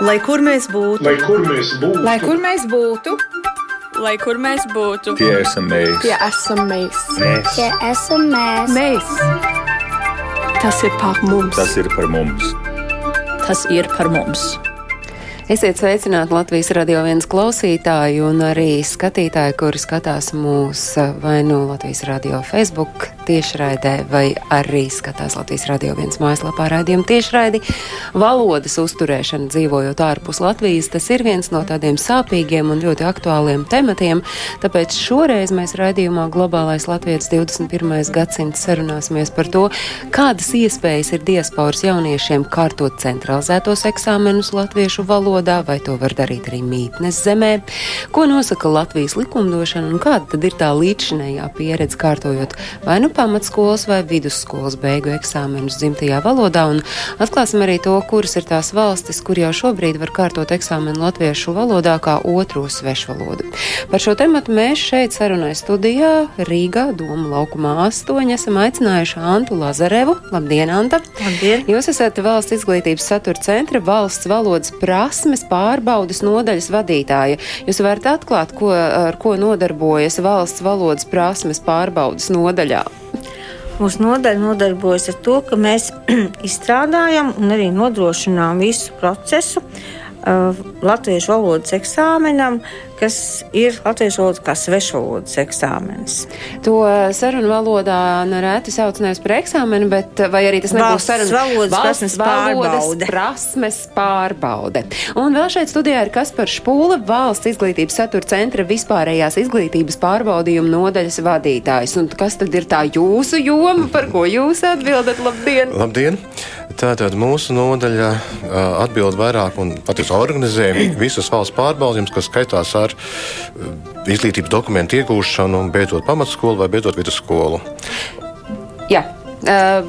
Lai kur mēs būtu, Lai kur mēs būtu, Lai kur mēs būtu, Lai kur mēs būtu, Tie esam mēs. tie esam mēs. mēs. Tie esam mēs. Mēs. Tas ir par mums. Tas ir par mums. tas ir par mums. Esiet sveicināti Latvijas radio viens klausītāji un arī skatītāji, kuri skatās mūs vai nu Latvijas radio Facebook tiešraidē, vai arī skatās Latvijas radio viens mājaslapā raidījumu tiešraidi. Valodas uzturēšana dzīvojot ārpus Latvijas, tas ir viens no tādiem sāpīgiem un ļoti aktuāliem tematiem, tāpēc šoreiz mēs raidījumā Globālais Latvijas 21. gadsimts sarunāsimies par to, kādas iespējas ir diasporas jauniešiem kārtot centralizētos eksāmenus latviešu valodā vai to var darīt arī mītnes zemē, ko nosaka Latvijas likumdošana un kāda tad ir tā līdzinējā pieredze kārtojot vai nu pamatskolas vai vidusskolas beigu eksāmenus dzimtajā valodā, un atklāsim arī to, kuras ir tās valstis, kur jau šobrīd var kārtot eksāmenu latviešu valodā kā otro svešvalodu. Par šo tematu mēs šeit sarunai studijā Rīgā, Doma laukumā 8, esam aicinājuši Antu Lazarevu. Labdien, Anta! Labdien! Jūs esat valsts izglītības satura centra valsts valodas prasme prasmes pārbaudas nodaļas vadītāja. Jūs varat atklāt, ko, ar ko nodarbojas valsts valodas prasmes pārbaudas nodaļā? Mūsu nodaļa nodarbojas ar to, ka mēs izstrādājam un arī nodrošinām visu procesu uh, latviešu valodas eksāmenam, kas ir latviešu valodas kā svešvalodas eksāmenis. To sarunu valodā nereti sauc nevis par eksāmenu, bet vai arī tas nebūs Valsts valodas prasmes pārbaude. prasmes pārbaude. Un vēl šeit studijā ir Kaspar Špūle, valsts izglītības satura centra vispārējās izglītības pārbaudījuma nodaļas vadītājs. Un kas tad ir tā jūsu joma, par ko jūs atbildat? Labdien! Labdien! Tātad mūsu nodaļa atbild vairāk un patiesībā organizē visus valsts pārbaudījumus, kas skaitās ar uh, izglītības dokumentu iegūšanu, beidzot pamatskolu vai beidzot vidusskolu. Jā, uh,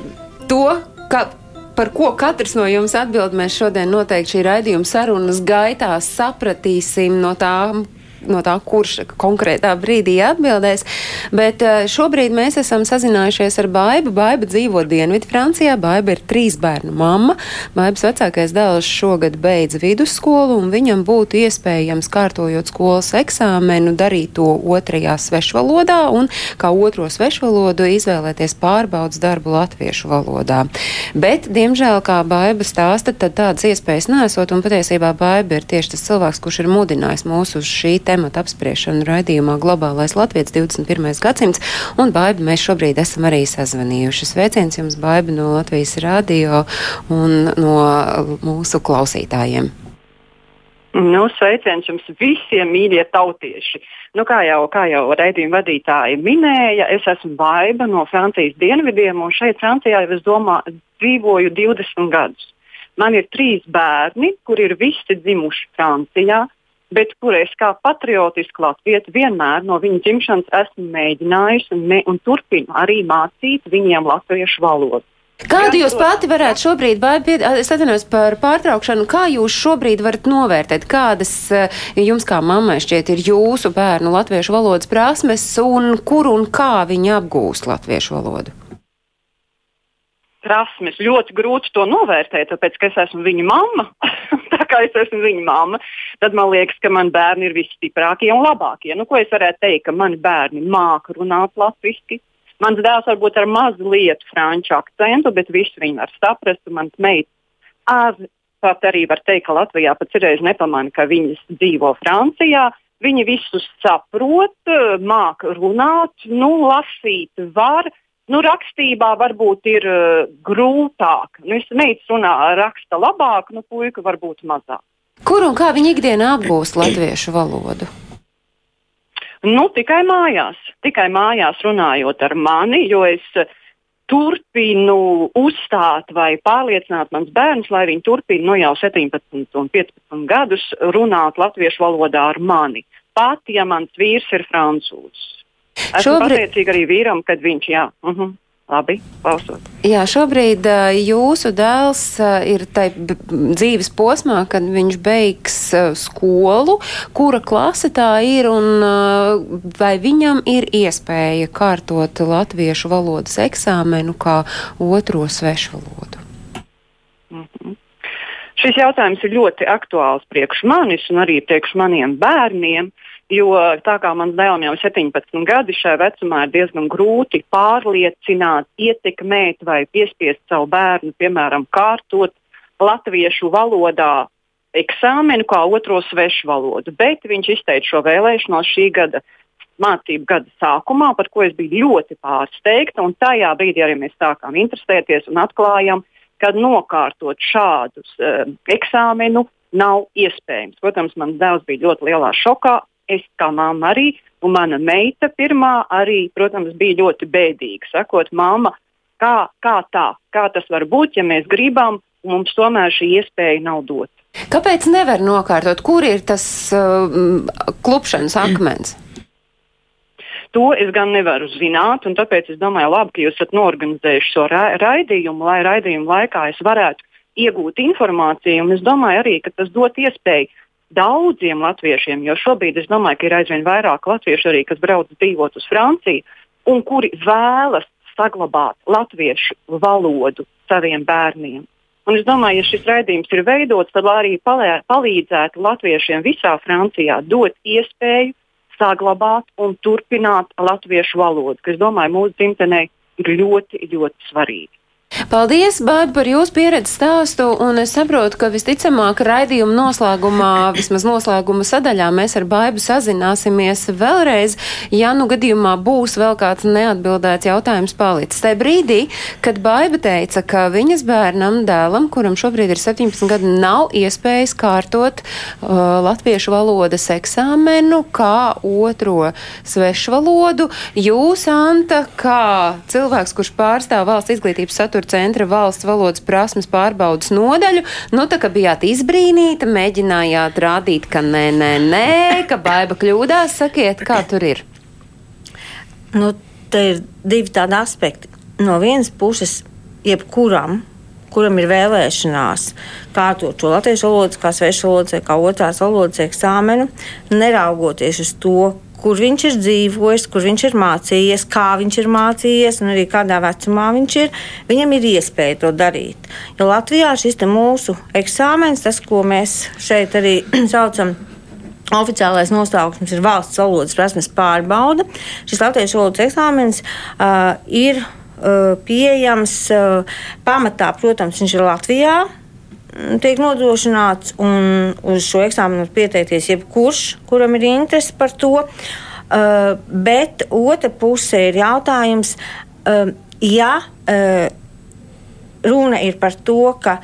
to, ka par ko katrs no jums atbild, mēs šodien noteikti šī raidījuma sarunas gaitā sapratīsim no tām no tā, kurš konkrētā brīdī atbildēs. Bet eh, šobrīd mēs esam sazinājušies ar Baibu. Baiba dzīvo Dienvidu Francijā. Baiba ir trīs bērnu mamma. Baibas vecākais dēls šogad beidz vidusskolu, un viņam būtu iespējams, kārtojot skolas eksāmenu, darīt to otrajā svešvalodā un kā otro svešvalodu izvēlēties pārbaudas darbu latviešu valodā. Bet, diemžēl, kā Baiba stāsta, tad tādas iespējas nesot, un patiesībā Baiba ir tieši tas cilvēks, kurš ir mudinājis mūs uz šī temata apspriešanu raidījumā Globālais Latvijas 21. gadsimts, un Baiba mēs šobrīd esam arī sazvanījuši. Sveiciens jums, Baiba, no Latvijas radio un no mūsu klausītājiem. Nu, sveiciens jums visiem, mīļie tautieši. Nu, kā jau, kā jau raidījuma vadītāji minēja, es esmu Baiba no Francijas dienvidiem, un šeit Francijā jau es domā, dzīvoju 20 gadus. Man ir trīs bērni, kuri ir visi dzimuši Francijā, bet kur es kā patriotiski latvieti vienmēr no viņa dzimšanas esmu mēģinājusi un, me, un turpinu arī mācīt viņiem latviešu valodu. Kādu jūs pati varētu šobrīd, Baiba, es atvainojos par pārtraukšanu, kā jūs šobrīd varat novērtēt, kādas eh, jums kā mammai šķiet ir jūsu bērnu latviešu valodas prasmes un kur un kā viņi apgūst latviešu valodu? Prasmes. Ļoti grūti to novērtēt, tāpēc, ka es esmu viņa mamma. tā kā es esmu viņa mamma, tad man liekas, ka mani bērni ir visstiprākie un labākie. Nu, ko es varētu teikt, ka mani bērni māca runāt latviešu. Mans dēls varbūt ar mazliet franču akcentu, bet visu viņi var saprast. Mans meitas pat arī var teikt, ka Latvijā pat reiz nepamana, ka viņas dzīvo Francijā. Viņi visus saprot, māca runāt, nu, lasīt var. Nu, rakstībā varbūt ir uh, grūtāk. Nu, es meitu runā, raksta labāk, nu, puika varbūt mazāk. Kur un kā viņi ikdienā apgūst latviešu valodu? Nu, tikai mājās, tikai mājās runājot ar mani, jo es turpinu uzstāt vai pārliecināt mans bērns, lai viņi turpina nu, jau 17 un 15 gadus runāt latviešu valodā ar mani. Pat ja mans vīrs ir francūzs. Esmu Šobrīd... pateicīga arī vīram, kad viņš jā. Uh -huh. Labi, klausot. Jā, šobrīd jūsu dēls ir tajā dzīves posmā, kad viņš beigs skolu. Kura klase tā ir un vai viņam ir iespēja kārtot latviešu valodas eksāmenu kā otro svešu valodu? Mm -hmm. Šis jautājums ir ļoti aktuāls priekš manis un arī priekš maniem bērniem. Jo tā kā man dēlam jau 17 gadi, šajā vecumā ir diezgan grūti pārliecināt, ietekmēt vai piespiest savu bērnu, piemēram, kārtot latviešu valodā eksāmenu kā otro svešu valodu. Bet viņš izteica šo vēlēšanos šī gada mācību gada sākumā, par ko es biju ļoti pārsteigta. Tajā brīdī arī mēs sākām interesēties un atklājām, ka nokārtot šādus uh, eksāmenu nav iespējams. Protams, mans dēls bija ļoti lielā šokā. Es kā mamma arī, un mana meita pirmā arī, protams, bija ļoti bēdīga. Sakot, mamma, kā, kā tā, kā tas var būt, ja mēs gribam, un mums tomēr šī iespēja nav dota. Kāpēc nevar nokārtot? Kur ir tas uh, klupšanas akmens? To es gan nevaru zināt, un tāpēc es domāju, labi, ka jūs esat norganizējuši šo ra raidījumu, lai raidījuma laikā es varētu iegūt informāciju. Es domāju arī, ka tas dot iespēju daudziem latviešiem, jo šobrīd es domāju, ka ir aizvien vairāk latviešu arī, kas brauc dzīvot uz Franciju un kuri vēlas saglabāt latviešu valodu saviem bērniem. Un es domāju, ja šis raidījums ir veidots, tad arī palīdzētu latviešiem visā Francijā dot iespēju saglabāt un turpināt latviešu valodu, kas, domāju, mūsu dzimtenē ir ļoti, ļoti svarīgi. Paldies, Bāba, par jūsu pieredzi stāstu, un es saprotu, ka visticamāk raidījuma noslēgumā, vismaz noslēguma sadaļā, mēs ar Bābu sazināsimies vēlreiz, ja nu gadījumā būs vēl kāds neatbildēts jautājums palicis. Tajā brīdī, kad Bāba teica, ka viņas bērnam dēlam, kuram šobrīd ir 17 gadi, nav iespējas kārtot uh, latviešu valodas eksāmenu kā otro svešu valodu, jūs, Anta, kā cilvēks, kurš pārstāv valsts izglītības satura kultūra centra valsts valodas prasmes pārbaudas nodaļu. Nu, tā kā bijāt izbrīnīta, mēģinājāt rādīt, ka nē, nē, nē, ka baiva kļūdās, sakiet, kā tur ir? Nu, te ir divi tādi aspekti. No vienas puses, jebkuram, kuram ir vēlēšanās kārtot šo latviešu valodu, kā svešu valodu vai kā otrās valodas eksāmenu, neraugoties uz to, kur viņš ir dzīvojis, kur viņš ir mācījies, kā viņš ir mācījies un arī kādā vecumā viņš ir. Viņam ir iespēja to darīt. Jo Latvijā šis mūsu eksāmenis, tas, ko mēs šeit arī saucam. Oficiālais nosaukums ir valsts valodas prasmes pārbauda. Šis latviešu valodas eksāmenis uh, ir uh, pieejams uh, pamatā, protams, viņš ir Latvijā, tiek nodrošināts, un uz šo eksāmenu var pieteikties jebkurš, kuram ir interese par to. Uh, bet otra puse ir jautājums, uh, ja uh, runa ir par to, ka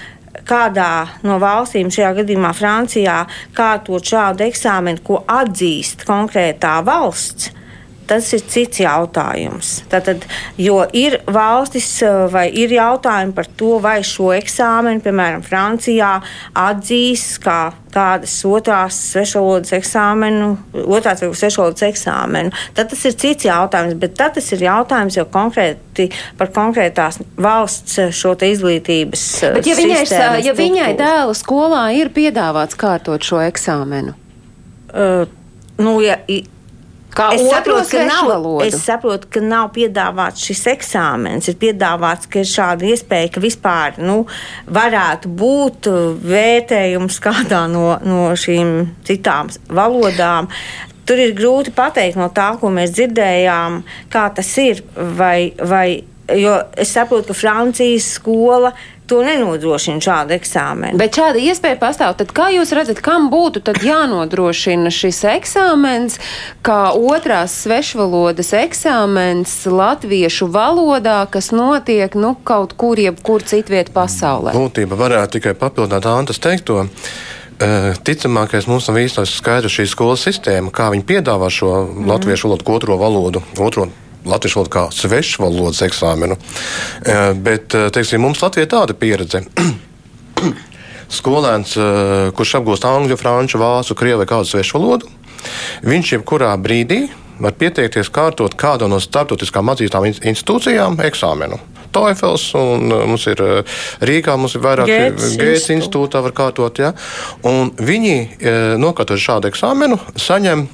kādā no valstīm, šajā gadījumā Francijā, kārtot šādu eksāmenu, ko atzīst konkrētā valsts, tas ir cits jautājums. Tātad, jo ir valstis eh, vai ir jautājumi par to, vai šo eksāmenu, piemēram, Francijā, atzīs kā kādas otrās svešvalodas eksāmenu, otrās svešvalodas eksāmenu. Tad tas ir cits jautājums, bet tas ir jautājums jau konkrēti par konkrētās valsts šo izglītības. Eh, bet ja viņai, ja viņai dēla skolā ir piedāvāts kārtot šo eksāmenu? Uh, nu, ja, Kā es saprotu, ka nav, valodu. es saprotu, ka nav piedāvāts šis eksāmens. Ir piedāvāts, ka ir šāda iespēja, ka vispār nu, varētu būt vērtējums kādā no, no šīm citām valodām. Tur ir grūti pateikt no tā, ko mēs dzirdējām, kā tas ir. Vai, vai, jo es saprotu, ka Francijas skola to nenodrošina šādu eksāmenu. Bet šāda iespēja pastāv. Tad kā jūs redzat, kam būtu jānodrošina šis eksāmens, kā otrās svešvalodas eksāmens latviešu valodā, kas notiek nu, kaut kur, jebkur citviet pasaulē? Būtība varētu tikai papildināt Antas teikto. Uh, ticamākais mums nav īsti skaidrs šī skolas sistēma, kā viņi piedāvā šo mm. latviešu valodu, otro valodu, otro latviešu valodu kā svešu valodas eksāmenu. Eh, bet, eh, teiksim, mums Latvijā ir tāda pieredze. Skolēns, eh, kurš apgūst angļu, franču, vācu, krievu vai kādu svešu valodu, viņš jebkurā brīdī var pieteikties kārtot kādu no starptautiskām atzīstām institūcijām eksāmenu. TOEFLs, un mums ir Rīgā, mums ir vairāk Gētas institūtā, var kārtot. Ja? Un viņi, nokārtot šādu eksāmenu, saņem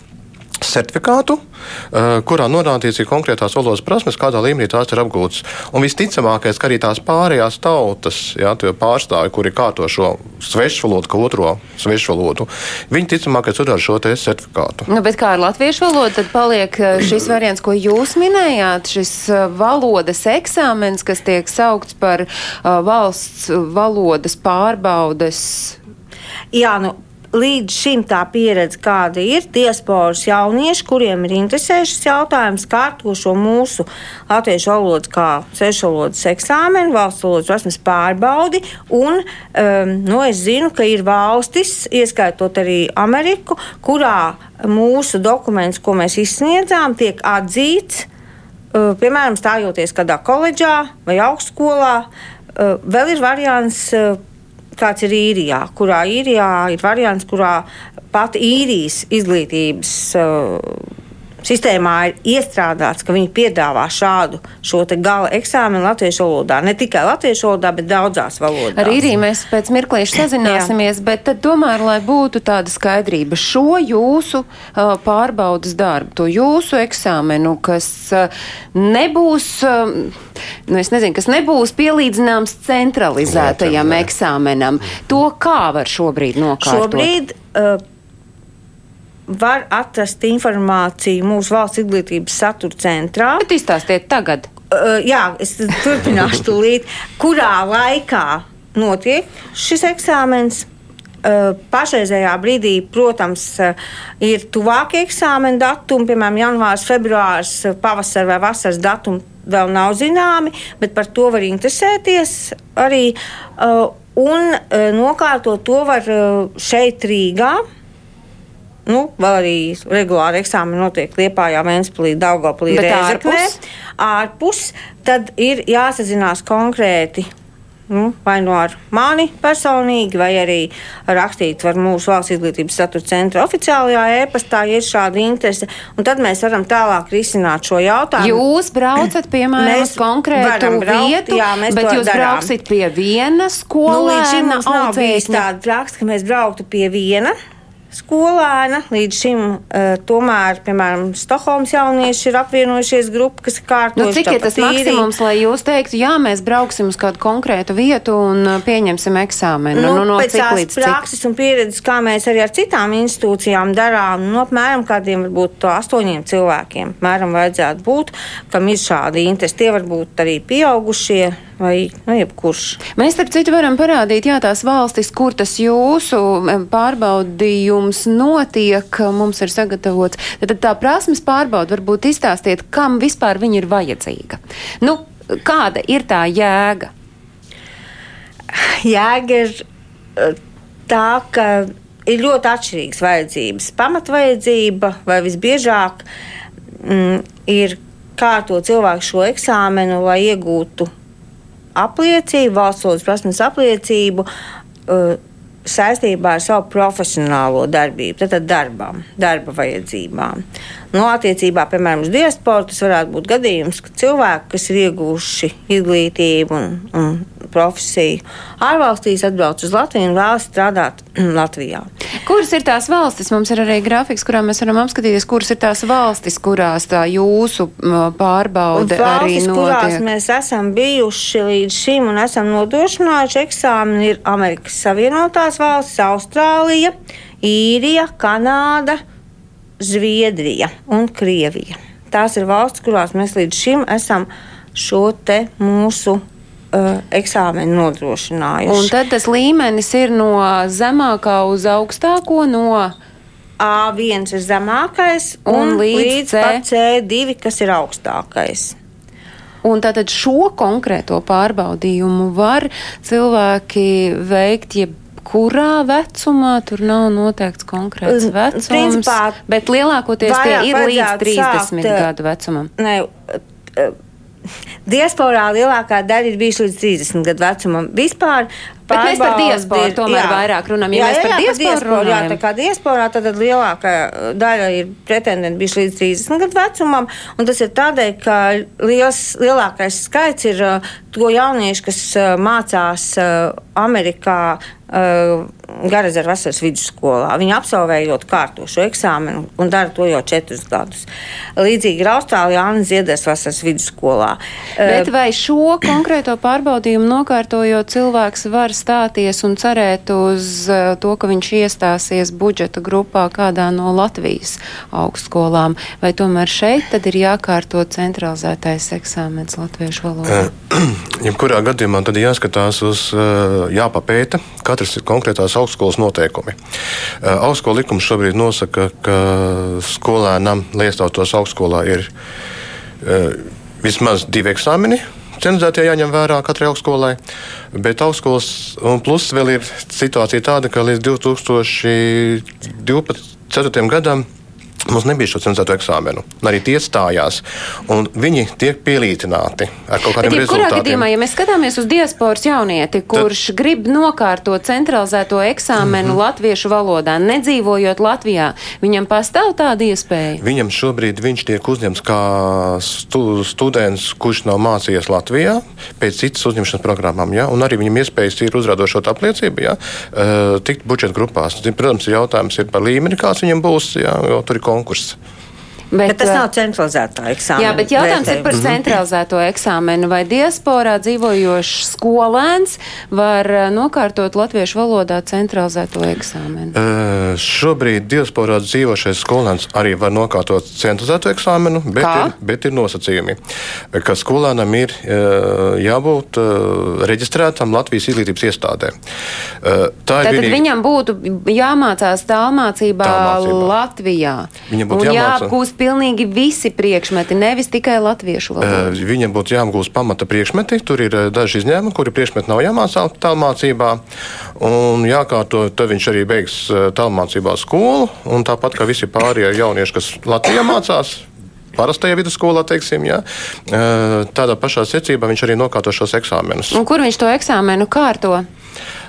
certifikātu, uh, kurā norādīts ir konkrētās valodas prasmes, kādā līmenī tās ir apgūtas. Un visticamākais, ka arī tās pārējās tautas, jā, tie pārstāvji, kuri kārto šo svešu valodu, kā otro svešu valodu, viņi ticamākais uzrāda šo te certifikātu. Nu, bet kā ar latviešu valodu, tad paliek uh, šis variants, ko jūs minējāt, šis uh, valodas eksāmens, kas tiek saukts par valsts valodas pārbaudes. Jā, nu, līdz šim tā pieredze, kāda ir diasporas jaunieši, kuriem ir interesējuši šis jautājums, kārto šo mūsu latviešu valodu kā svešvalodas eksāmenu, valsts valodas prasmes pārbaudi. Un, um, nu, es zinu, ka ir valstis, ieskaitot arī Ameriku, kurā mūsu dokuments, ko mēs izsniedzām, tiek atzīts. Uh, piemēram, stājoties kādā koledžā vai augstskolā, uh, vēl ir variants. Uh, kāds ir īrijā, kurā īrijā ir variants, kurā pat īrijas izglītības uh, sistēmā ir iestrādāts, ka viņi piedāvā šādu gala eksāmenu latviešu valodā. Ne tikai latviešu valodā, bet daudzās valodās. Ar īriju mēs pēc mirklīša sazināsimies, bet tad tomēr, lai būtu tāda skaidrība, šo jūsu uh, pārbaudas darbu, to jūsu eksāmenu, kas uh, nebūs, uh, nu es nezinu, kas nebūs pielīdzināms centralizētajam eksāmenam, to kā var šobrīd nokārtot? Šobrīd, uh, var atrast informāciju mūsu valsts izglītības satura centrā. Bet izstāstiet tagad. Uh, jā, es turpināšu tūlīt, kurā laikā notiek šis eksāmens. Uh, pašreizējā brīdī, protams, uh, ir tuvākie eksāmena datumi, piemēram, janvārs, februārs, pavasara vai vasaras datumi vēl nav zināmi, bet par to var interesēties arī. Uh, un nokārtot to var šeit Rīgā nu, vēl arī regulāri eksāmeni notiek Liepājā, Vēnspilī, Daugavpilī, Rēzeknē. Ārpus? ārpus, tad ir jāsazinās konkrēti nu, vai no nu ar mani personīgi, vai arī rakstīt var mūsu valsts izglītības satura centra oficiālajā e-pastā, ja ir šāda interese. Un tad mēs varam tālāk risināt šo jautājumu. Jūs braucat, piemēram, uz konkrētu braukt, vietu, jā, bet jūs darām. brauksit pie vienas skolas. Nu, līdz šim mums nav bijis tāda raksta, ka mēs brauktu pie viena skolēna. Līdz šim uh, tomēr, piemēram, Stokholmas jaunieši ir apvienojušies grupa, kas ir kārtojuši. Nu, cik ir tas maksimums, lai jūs teiktu, jā, mēs brauksim uz kādu konkrētu vietu un uh, pieņemsim eksāmenu? Nu, nu, no pēc tās prakses cik? un pieredzes, kā mēs arī ar citām institūcijām darām, nu, apmēram kādiem varbūt astoņiem cilvēkiem, mēram vajadzētu būt, kam ir šādi interesi. Tie var būt arī pieaugušie vai nu, jebkurš. Mēs, starp citu, varam parādīt, jā, tās valstis, kur tas jūsu pārbaudījums notiek, mums ir sagatavots. Tad tā prasmes pārbauda varbūt izstāstiet, kam vispār viņa ir vajadzīga. Nu, kāda ir tā jēga? Jēga ir eh, tā, ka ir ļoti atšķirīgas vajadzības. Pamatvajadzība vai visbiežāk mm, ir kārtot cilvēku šo eksāmenu, lai iegūtu apliecību, valsts valodas prasmes apliecību. Uh, saistībā ar savu profesionālo darbību, tātad darbam, darba vajadzībām. Nu, attiecībā, piemēram, uz diasporu tas varētu būt gadījums, ka cilvēki, kas ir ieguvuši izglītību un, un profesiju ārvalstīs, atbrauc uz Latviju un vēlas strādāt Latvijā. Kuras ir tās valstis? Mums ir arī grafiks, kurā mēs varam apskatīties, kuras ir tās valstis, kurās tā jūsu pārbaude valstis, arī notiek. Kurās mēs esam bijuši līdz šim un esam nodrošinājuši eksāmenu, ir Amerikas Savienotās valstis, Austrālija, Īrija, Kanāda, Zviedrija un Krievija. Tās ir valstis, kurās mēs līdz šim esam šo te mūsu uh, eksāmenu nodrošinājuši. Un tad tas līmenis ir no zemākā uz augstāko no. A1 ir zemākais, un, un līdz, līdz C2, kas ir augstākais. Un tātad šo konkrēto pārbaudījumu var cilvēki veikt jebkurā vecumā. Tur nav noteikts konkrēts vecums. Principā, bet lielākoties tie ir līdz 30 sākt, gadu vecumam. Ne, Diasporā lielākā daļa ir bijuši līdz 30 gadu vecumam. Vispār Bet mēs par diasporu tomēr jā. vairāk runājam. Ja jā, jā, jā, par diasporu runājam. Jā, tā kā diasporā tad lielākā daļa ir pretendenti bijuši līdz 30 gadu vecumam, un tas ir tādēļ, ka liels, lielākais skaits ir uh, to jauniešu, kas uh, mācās uh, Amerikā Garazera vasaras vidusskolā. Viņi absolvējot kārtošo eksāmenu un dara to jau četrus gadus. Līdzīgi ir Austrālijā Anna Zieders vasaras vidusskolā. Bet vai šo konkrēto pārbaudījumu nokārtojot cilvēks var stāties un cerēt uz to, ka viņš iestāsies budžeta grupā kādā no Latvijas augstskolām, vai tomēr šeit tad ir jākārto centralizētais eksāmens latviešu valodā? Jebkurā gadījumā tad jāskatās uz, jāpapēta katras konkrētās augstskolas noteikumi. Augstskola likums šobrīd nosaka, ka skolēnam, lai iestātos augstskolā, ir vismaz divi eksāmeni. Cenzētie jāņem vērā katrai augstskolai, bet augstskolas plus vēl ir situācija tāda, ka līdz 2012. gadam Mums nebija šo cenzēto eksāmenu. Arī tie stājās. Viņi tiek pielīdzināti ar kaut kādiem Bet, rezultātiem. Gadījumā, ja mēs skatāmies uz diasporas jaunieti, kurš Tad... grib nokārtot centralizēto eksāmenu mm -hmm. latviešu valodā, nedzīvojot Latvijā, viņam pastāv tāda iespēja? Viņam šobrīd viņš tiek uzņemts kā stu, students, kurš nav mācījies Latvijā pēc citas uzņemšanas programmām. Ja? Un arī viņam iespējas ir uzrādot apliecību, ja? uh, tikt budžeta grupās. Protams, jautājums ir par līmeni, kāds viņam būs, ja? jo tur ir concurso. Bet, bet tas nav centralizētā eksāmena. Jā, bet jautājums vērtējums. ir par centralizēto eksāmenu. Vai diasporā dzīvojošs skolēns var nokārtot latviešu valodā centralizēto eksāmenu? Uh, šobrīd diasporā dzīvošais skolēns arī var nokārtot centralizēto eksāmenu, bet, Kā? ir, bet ir nosacījumi, ka skolēnam ir uh, jābūt uh, reģistrētam Latvijas izglītības iestādē. Uh, tā Tātad vienīgi... viņam būtu jāmācās tālmācībā, tālmācībā. Latvijā. Viņam būtu jāapgūst pilnīgi visi priekšmeti, nevis tikai latviešu valoda. Viņam būtu jāapgūst pamata priekšmeti, tur ir daži izņēmumi, kuri priekšmeti nav jāmācā tālmācībā. Un jākārto, tad viņš arī beigs tālmācībā skolu, un tāpat kā visi pārējie jaunieši, kas Latvijā mācās, parastajā vidusskolā, teiksim, ja, tādā pašā secībā viņš arī nokārto šos eksāmenus. Un kur viņš to eksāmenu kārto?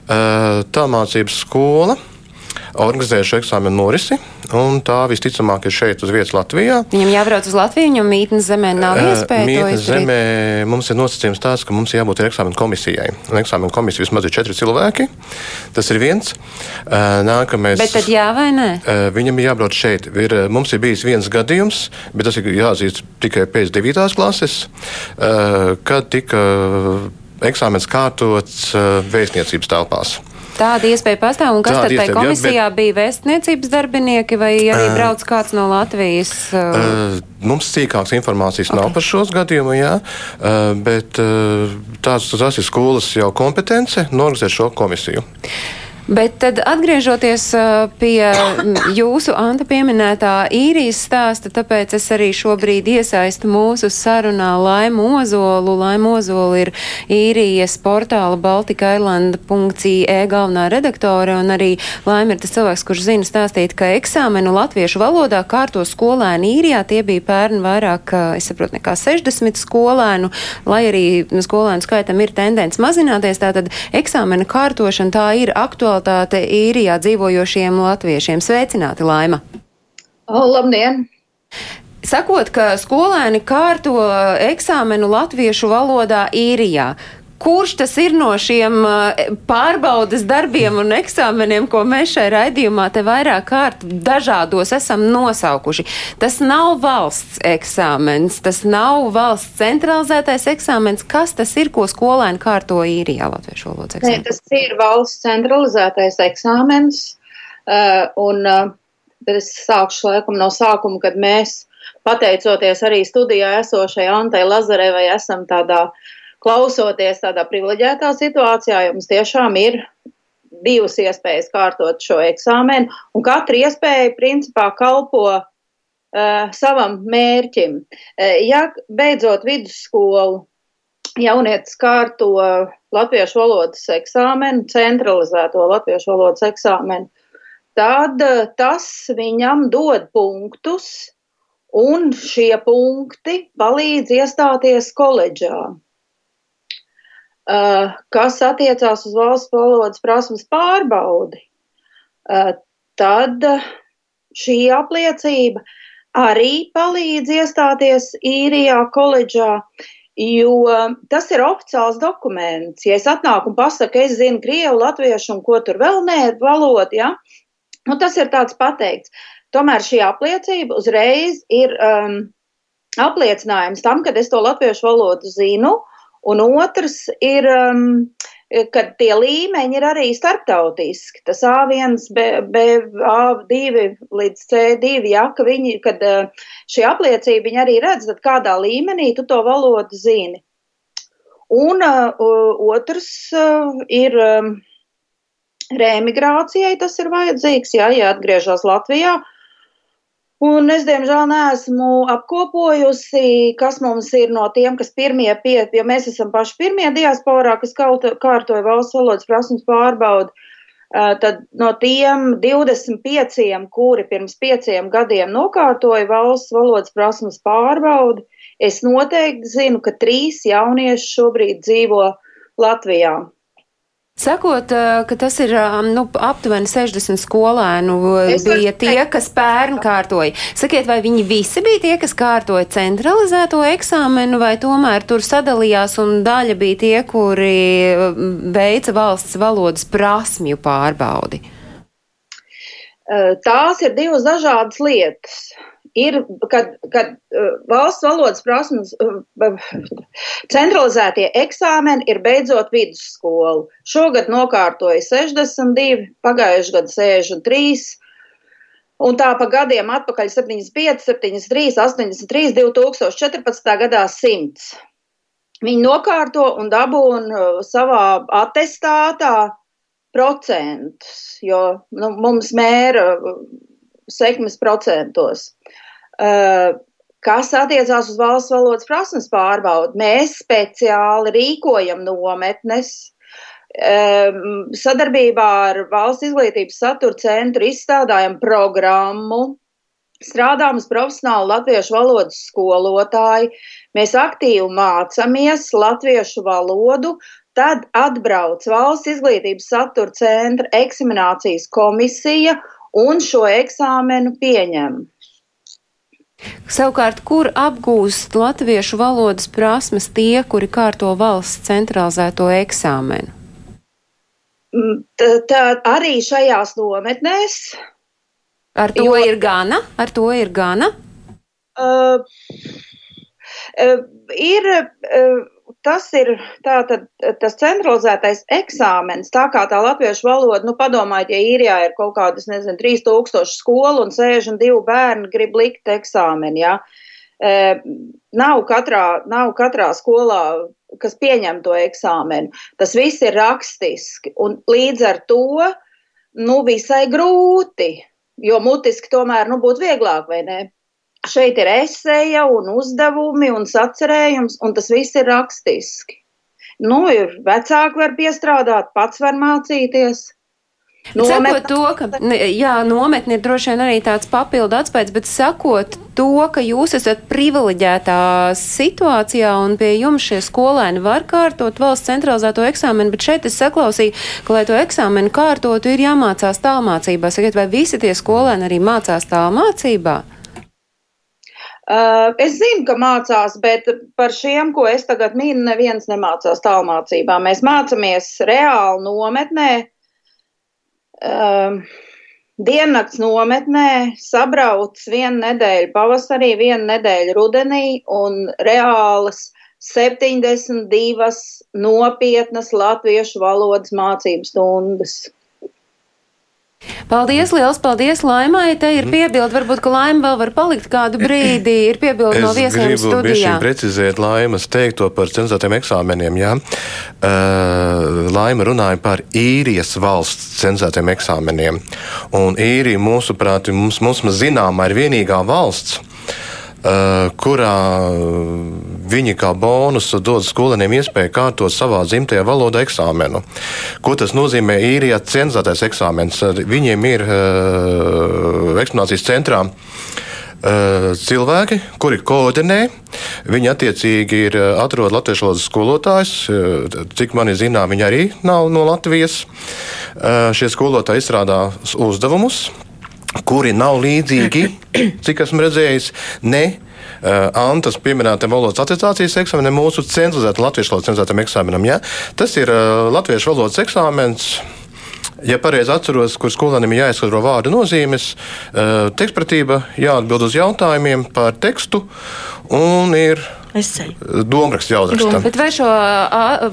Tālmācības skola organizējuši eksāmenu norisi. Tā visticamāk ir šeit uz vietas Latvijā. Viņam jābrauc uz Latviju, viņam mītnes zemē nav iespēja. Mītnes zemē mums ir nosacījums tāds, ka mums jābūt eksāmenu komisijai. Un eksāmenu komisija vismaz ir četri cilvēki. Tas ir viens. Nākamais. Bet tad jā vai nē? Viņam ir jābrauc šeit. Ir, mums ir bijis viens gadījums, bet tas ir jāatzīst tikai pēc devītās klases, kad tika eksāmens kārtots vēstniecības telpās. Tāda iespēja pastāv, un kas Tāda tad tajā komisijā jā, bet... bija vēstniecības darbinieki vai arī uh, brauc kāds no Latvijas? Uh... Uh, mums sīkāks informācijas okay. nav par šos gadījumu, jā, uh, bet uh, tās, tas ir skolas jau kompetence norganizēt šo komisiju. Bet tad atgriežoties pie jūsu Anta pieminētā īrijas stāsta, tāpēc es arī šobrīd iesaistu mūsu sarunā Laimu Ozolu. Laimu Ozolu ir īrijas portāla baltikairlanda.ie galvenā redaktore, un arī Laima ir tas cilvēks, kurš zina stāstīt, ka eksāmenu latviešu valodā kārto skolēni īrijā. Tie bija pērn vairāk, es saprotu, nekā 60 skolēnu, lai arī skolēnu skaitam ir tendence mazināties. Tātad eksāmena kārtošana tā ir aktuāla aktualitāte īrijā dzīvojošiem latviešiem. Sveicināti, Laima! Labdien! Sakot, ka skolēni kārto eksāmenu latviešu valodā īrijā, kurš tas ir no šiem eh, pārbaudas darbiem un eksāmeniem, ko mēs šai raidījumā te vairāk kārt dažādos esam nosaukuši. Tas nav valsts eksāmens, tas nav valsts centralizētais eksāmens. Kas tas ir, ko skolēni kārto īrijā latviešu valodas eksāmenā? Nē, tas ir valsts centralizētais eksāmens. Uh, un uh, tad es sākšu laikam no sākuma, kad mēs, pateicoties arī studijā esošai Antai Lazarevai, esam tādā uh, klausoties tādā privileģētā situācijā, jums tiešām ir divas iespējas kārtot šo eksāmenu, un katra iespēja principā kalpo uh, savam mērķim. Uh, ja beidzot vidusskolu jaunietis kārto latviešu valodas eksāmenu, centralizēto latviešu valodas eksāmenu, tad uh, tas viņam dod punktus, un šie punkti palīdz iestāties koledžā. Uh, kas attiecās uz valsts valodas prasmes pārbaudi, uh, tad šī apliecība arī palīdz iestāties īrijā koledžā, Jo tas ir oficiāls dokuments. Ja es atnāku un pasaku, es zinu krievu, latviešu un ko tur vēl nē, valodu, ja? nu, tas ir tāds pateikts. Tomēr šī apliecība uzreiz ir um, apliecinājums tam, ka es to latviešu valodu zinu, un otrs ir, um, ka tie līmeņi ir arī starptautiski. Tas A1, B, B, A2 līdz C2, ja, ka viņi, kad uh, šī apliecība viņi arī redz, tad kādā līmenī tu to valodu zini. Un uh, otrs uh, ir. Um, Reemigrācijai tas ir vajadzīgs, jā, ja atgriežas Latvijā, uh, Un es, diemžēl, neesmu apkopojusi, kas mums ir no tiem, kas pirmie pie, jo mēs esam paši pirmie diasporā, kas kārtoja valsts valodas prasmes pārbaudu. Tad no tiem 25, kuri pirms pieciem gadiem nokārtoja valsts valodas prasmes pārbaudi, es noteikti zinu, ka trīs jaunieši šobrīd dzīvo Latvijā. Sakot, ka tas ir nu, aptuveni 60 skolēnu, es bija tie, kas pērn kārtoja. Sakiet, vai viņi visi bija tie, kas kārtoja centralizēto eksāmenu, vai tomēr tur sadalījās un daļa bija tie, kuri veica valsts valodas prasmju pārbaudi? Tās ir divas dažādas lietas ir, kad, kad uh, valsts valodas prasmes, uh, centralizētie eksāmeni ir beidzot vidusskolu. Šogad nokārtoja 62, pagājuši gadu 63. Un tā pa gadiem atpakaļ 75, 73, 83, 2014. gadā 100. Viņi nokārto un dabūna savā attestātā procentus, jo nu, mums mēra sekmes procentos. Uh, kas attiecās uz valsts valodas prasmes pārbaudu, mēs speciāli rīkojam nometnes. Um, sadarbībā ar Valsts izglītības satura centru izstrādājam programmu, strādājam uz profesionālu latviešu valodas skolotāju, mēs aktīvi mācāmies latviešu valodu, tad atbrauc Valsts izglītības satura centra eksaminācijas komisija un šo eksāmenu pieņem. Savukārt, kur apgūst latviešu valodas prasmes tie, kuri kārto valsts centralizēto eksāmenu? Mm, tā, tā arī šajās nometnēs. Ar to jo, ir gana? Ar to ir gana? Uh, uh, ir uh, tas ir tātad tas centralizētais eksāmens, tā kā tā latviešu valoda, nu padomājiet, ja īrijā ir kaut kādas, nezinu, 3000 skolu un 62 bērni grib likt eksāmeni, jā. Ja? E, nav katrā, nav katrā skolā, kas pieņem to eksāmenu. Tas viss ir rakstiski un līdz ar to, nu, visai grūti, jo mutiski tomēr, nu, būtu vieglāk, vai ne? Šeit ir esēja un uzdevumi un sacerējums, un tas viss ir rakstiski. Nu, ir vecāki var piestrādāt, pats var mācīties. Nomet... Sakot to, ka jā, nometni ir droši vien arī tāds papildu atspējas, bet sakot to, ka jūs esat privileģētā situācijā un pie jums šie skolēni var kārtot valsts centralizēto eksāmenu, bet šeit es saklausīju, ka, lai to eksāmenu kārtotu, ir jāmācās tālmācībā. Sakiet, vai visi tie skolēni arī mācās tālmācībā? Uh, es zinu, ka mācās, bet par šiem, ko es tagad minu, neviens nemācās tālmācībā. Mēs mācāmies reāli nometnē, uh, diennakts nometnē, sabrauc vienu nedēļu pavasarī, vienu nedēļu rudenī un reālas 72 nopietnas latviešu valodas mācību stundas. Paldies, liels paldies, Laimai. Te ir mhm. piebildi, varbūt, ka Laima vēl var palikt kādu brīdi. Ir piebildi no viesiem studijā. Es gribu precizēt Laimas teikto par cenzētiem eksāmeniem, jā. Uh, Laima runāja par īrijas valsts cenzētiem eksāmeniem. Un īrija, mūsuprāt, mums, mums zināmā ir vienīgā valsts, kurā viņi kā bonusu dod skolēniem iespēju kārtot savā dzimtajā valodā eksāmenu. Ko tas nozīmē īrijā cenzētais eksāmens? Viņiem ir uh, eksplanācijas centrā cilvēki, kuri koordinē. Viņi attiecīgi ir atrod latviešu valodas skolotājus. Cik man ir zinām, viņi arī nav no Latvijas. Šie skolotāji izstrādā uzdevumus, kuri nav līdzīgi, cik esmu redzējis, ne uh, Antas pieminētam valodas attestācijas eksāmenam, mūsu centralizētam latviešu valodas centralizētam eksāmenam. Ja? Tas ir uh, latviešu valodas eksāmens. Ja pareizi atceros, kur skolēnam ir jāizskaidro vārdu nozīmes, uh, tekstpratība jāatbild uz jautājumiem par tekstu un ir domāts jāuzraksta. Bet vai šo a,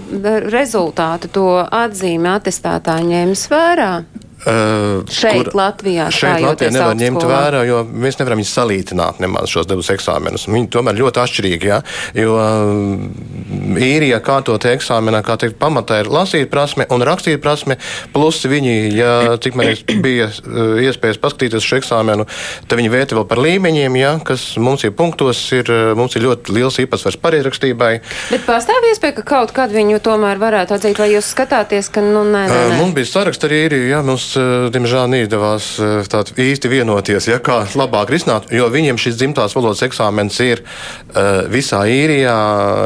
rezultātu, to atzīmi atestātāji ņēmis vērā? Uh, šeit, kur, Latvijā, šeit Latvijā nevar ņemt skolā. vērā, jo mēs nevaram viņus salīdzināt nemaz šos divus eksāmenus. Viņi tomēr ļoti atšķirīgi, ja? jo uh, īrijā kārtot eksāmenā, kā teikt, pamatā ir lasīt prasme un rakstīt prasme, plus viņi, ja cik man bija uh, iespējas paskatīties šo eksāmenu, tad viņi vērtē vēl par līmeņiem, ja? kas mums ir punktos, ir, uh, mums ir ļoti liels īpatsvars pareizīrakstībai. Bet pastāv iespēja, ka kaut kad viņu tomēr varētu atzīt, vai jūs skatāties, ka, nu, nē, nē, nē. Uh, mums bija saraksts arī īrijā, ja? mums Eh, diemžēl, neizdevās eh, īsti vienoties, ja, kā labāk risināt, jo viņiem šis dzimtās valodas eksāmens ir uh, visā īrijā,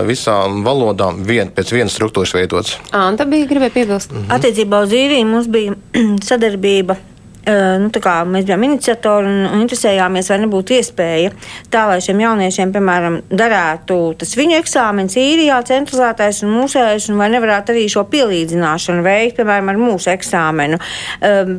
visām valodām vien, pēc vienas struktūras veidots. Anta bija gribēja piebilst. Mm -hmm. Attiecībā uz īriju mums bija sadarbība nu, mēs bijām iniciatori un, interesējāmies, vai nebūtu iespēja tā, lai šiem jauniešiem, piemēram, darētu tas viņu eksāmenis īrijā, centralizētais un mūsējais, un vai nevarētu arī šo pielīdzināšanu veikt, piemēram, ar mūsu eksāmenu.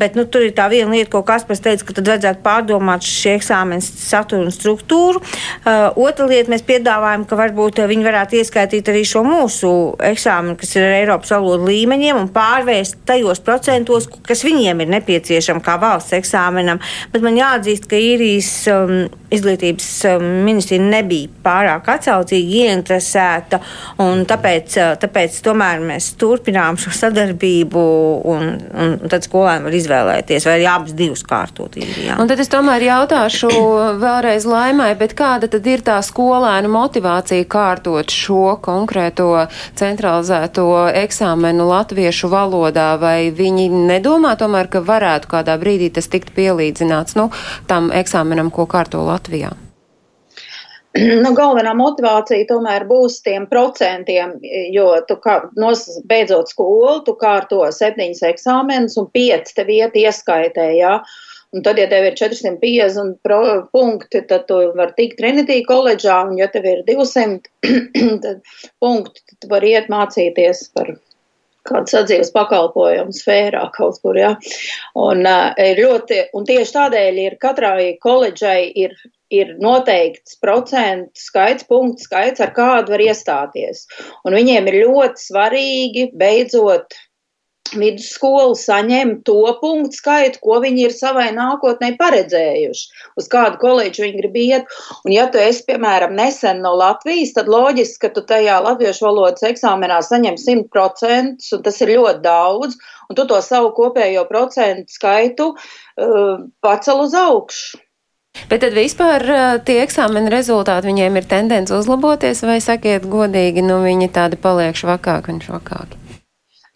Bet nu, tur ir tā viena lieta, ko Kaspars teica, ka tad vajadzētu pārdomāt šī eksāmena saturu un struktūru. Otra lieta, mēs piedāvājam, ka varbūt viņi varētu ieskaitīt arī šo mūsu eksāmenu, kas ir ar Eiropas valodu līmeņiem, un pārvērst tajos procentos, kas viņiem ir nepieciešami valsts eksāmenam, bet man jāatzīst, ka īrijas um, izglītības um, ministrija nebija pārāk atsaucīgi ieinteresēta, tāpēc, uh, tāpēc tomēr mēs turpinām šo sadarbību, un, un tad skolēni var izvēlēties, vai arī abas divas kārtot īrijā. Un tad es tomēr jautāšu vēlreiz laimai, bet kāda tad ir tā skolēnu motivācija kārtot šo konkrēto centralizēto eksāmenu latviešu valodā, vai viņi nedomā tomēr, ka varētu kādā brīdī brīdī tas tikt pielīdzināts nu, tam eksāmenam, ko kārto Latvijā? Nu, galvenā motivācija tomēr būs tiem procentiem, jo tu kā, nos, beidzot skolu, tu kārto septiņas eksāmenus un pieci tev iet ieskaitē, jā. Un tad, ja tev ir 450 pro, punkti, tad tu vari tikt Trinity koledžā, un ja tev ir 200 punkti, tad tu vari iet mācīties par kāda sadzīves pakalpojuma sfērā kaut kur, jā. Un, uh, ļoti, un tieši tādēļ ir katrai koledžai ir, ir noteikts procentu skaits, punktu skaits, ar kādu var iestāties. Un viņiem ir ļoti svarīgi beidzot vidusskola saņem to punktu skaitu, ko viņi ir savai nākotnē paredzējuši, uz kādu koledžu viņi grib iet. Un, ja tu esi, piemēram, nesen no Latvijas, tad loģiski, ka tu tajā latviešu valodas eksāmenā saņem 100%, un tas ir ļoti daudz, un tu to savu kopējo procentu skaitu uh, pacel uz augšu. Bet tad vispār uh, tie eksāmena rezultāti viņiem ir tendence uzlaboties, vai sakiet godīgi, nu viņi tādi paliek švakāki un švakāki?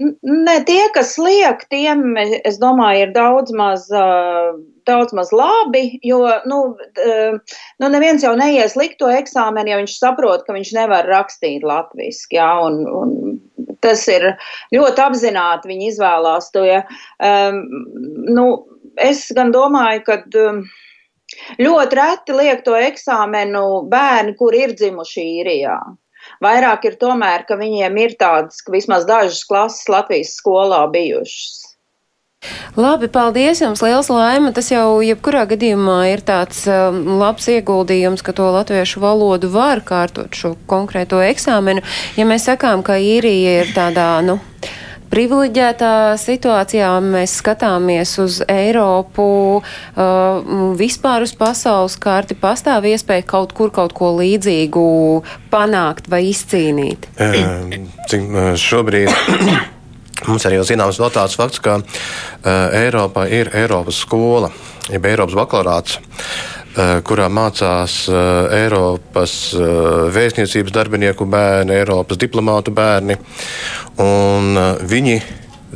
Ne, tie, kas liek, tiem, es domāju, ir daudz maz, daudz maz labi, jo, nu, nu neviens jau neies likt to eksāmenu, ja viņš saprot, ka viņš nevar rakstīt latviski, jā, un, un tas ir ļoti apzināti, viņi izvēlās to, ja. Um, nu, es gan domāju, ka um, ļoti reti liek to eksāmenu bērni, kur ir dzimuši īrijā. Vairāk ir tomēr, ka viņiem ir tādas, vismaz dažas klases Latvijas skolā bijušas. Labi, paldies jums, liels laima. Tas jau jebkurā gadījumā ir tāds um, labs ieguldījums, ka to latviešu valodu var kārtot šo konkrēto eksāmenu. Ja mēs sakām, ka īrija ir tādā, nu, privileģētā situācijā mēs skatāmies uz Eiropu, uh, vispār uz pasaules karti, pastāv iespēja kaut kur kaut ko līdzīgu panākt vai izcīnīt? Cik šobrīd. Mums arī jau zināms vēl tāds fakts, ka uh, Eiropa ir Eiropas skola, jeb Eiropas bakalaurāts. Uh, kurā mācās eh, Eiropas eh, vēstniecības darbinieku bērni, Eiropas diplomātu bērni. Viņi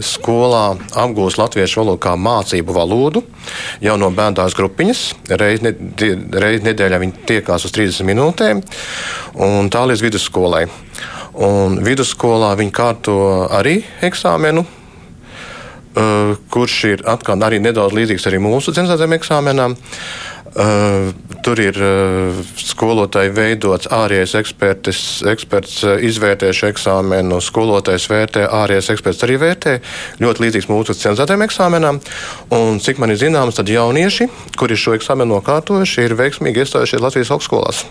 skolā apgūst latviešu valodu kā mācību valodu jau no bērnās grupiņas. Reiz, ne, reiz nedēļā viņi tiekās uz 30 minūtēm, un tā līdz vidusskolai. Un vidusskolā viņi kārto arī eksāmenu, Uh, kurš ir atkal arī nedaudz līdzīgs arī mūsu cenzētiem eksāmenam. Uh, tur ir uh, skolotāji veidots ārējais ekspertis, eksperts uh, izvērtē šo eksāmenu, skolotājs vērtē, ārējais eksperts arī vērtē. Ļoti līdzīgs mūsu cenzētajam eksāmenam. Un, cik man ir zināms, tad jaunieši, kuri šo eksāmenu nokārtojuši, ir veiksmīgi iestājušies Latvijas augstskolās.